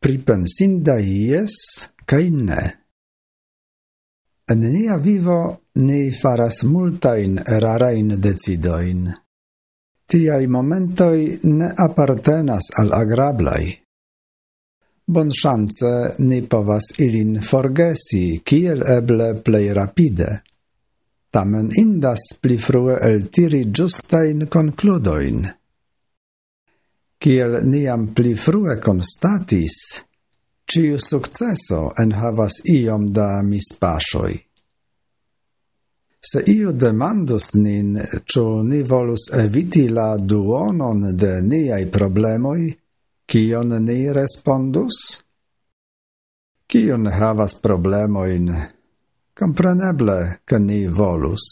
pripensinda ies, cae ne. En nia vivo ni faras multain rarain decidoin. Tiai momentoi ne appartenas al agrablai. Bon chance ni povas ilin forgesi kiel eble plei rapide. Tamen indas pli frue eltiri giustain concludoin. Kiel niam pli frue constatis, ciu successo en havas iom da mispasoi. Se iu demandus nin, ciu ni volus eviti la duonon de niai problemoi, kion ni respondus? Kion havas problemoin? Compreneble, ca ni volus.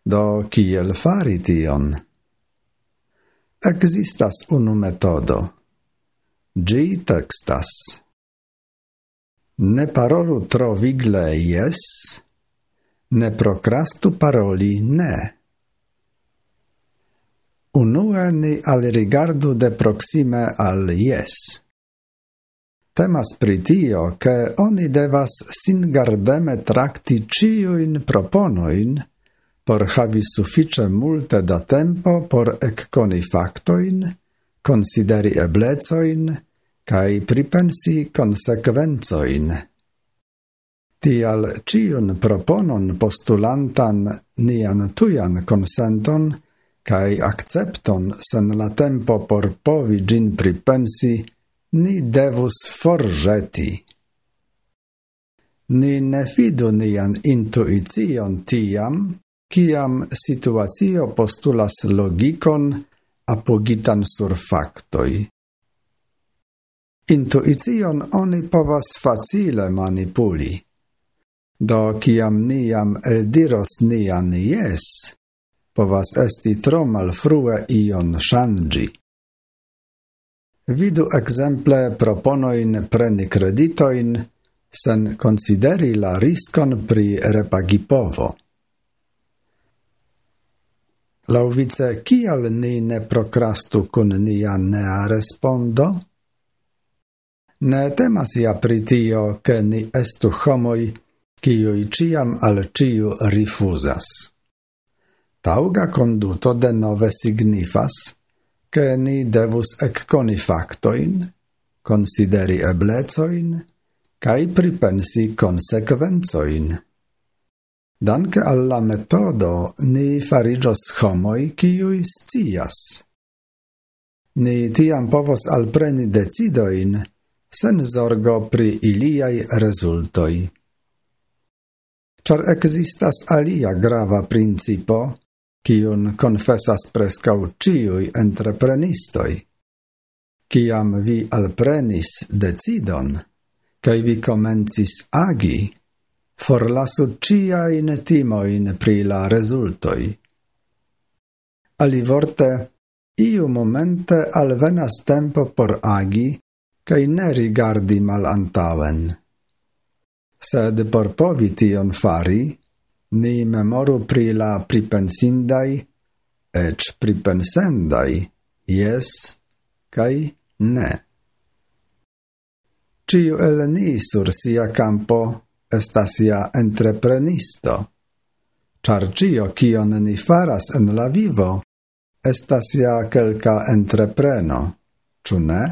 Do, kiel fari tion? Existas unu metodo. Gi textas. Ne parolu tro vigle yes, ne procrastu paroli ne. Unue ni al rigardu de proxime al yes. Temas pritio, che oni devas sin gardeme tracti ciuin proponoin, por havi suffice multe da tempo por ecconi factoin, consideri eblecoin, cae pripensi consequenzoin. Tial ciun proponon postulantan nian tuian consenton cae accepton sen la tempo por povi gin pripensi, ni devus forgeti. Ni ne fidu nian intuicion tiam, Ciam situatio postulas logikon apogitan sur factoi. Intuicion oni povas facile manipuli. Do ciam niam eldiros nian yes, povas esti tro malfrue ion shangi. Vidu exemple proponoin preni creditoin sen consideri la riscon pri repagipovo. Lauvice, kial ni ne procrastu kun nia nea respondo? Ne temas ja pritio, ke ni estu homoi, kiuj ciam al ciu rifusas. Tauga conduto de nove signifas, che ni devus ecconi factoin, consideri eblecoin, cae pripensi consequenzoin. Danke alla metodo ni farigios homoi kiui scias. Ni tiam povos alpreni decidoin sen zorgo pri iliai resultoi. Char existas alia grava principo, kiun confessas prescau ciui entreprenistoi. Ciam vi alprenis decidon, cae vi comencis agi, forlasu ciain timoin pri la resultoi. Ali vorte, iu momente alvenas tempo por agi, cae ne rigardi mal antaven. Sed por povi tion fari, ni memoru pri la pripensindai, ec pripensendai, yes, cae ne. Ciu el ni sur sia campo estas ja entreprenisto, char cio cion ni faras en la vivo, estas ja quelca entrepreno, ĉu ne?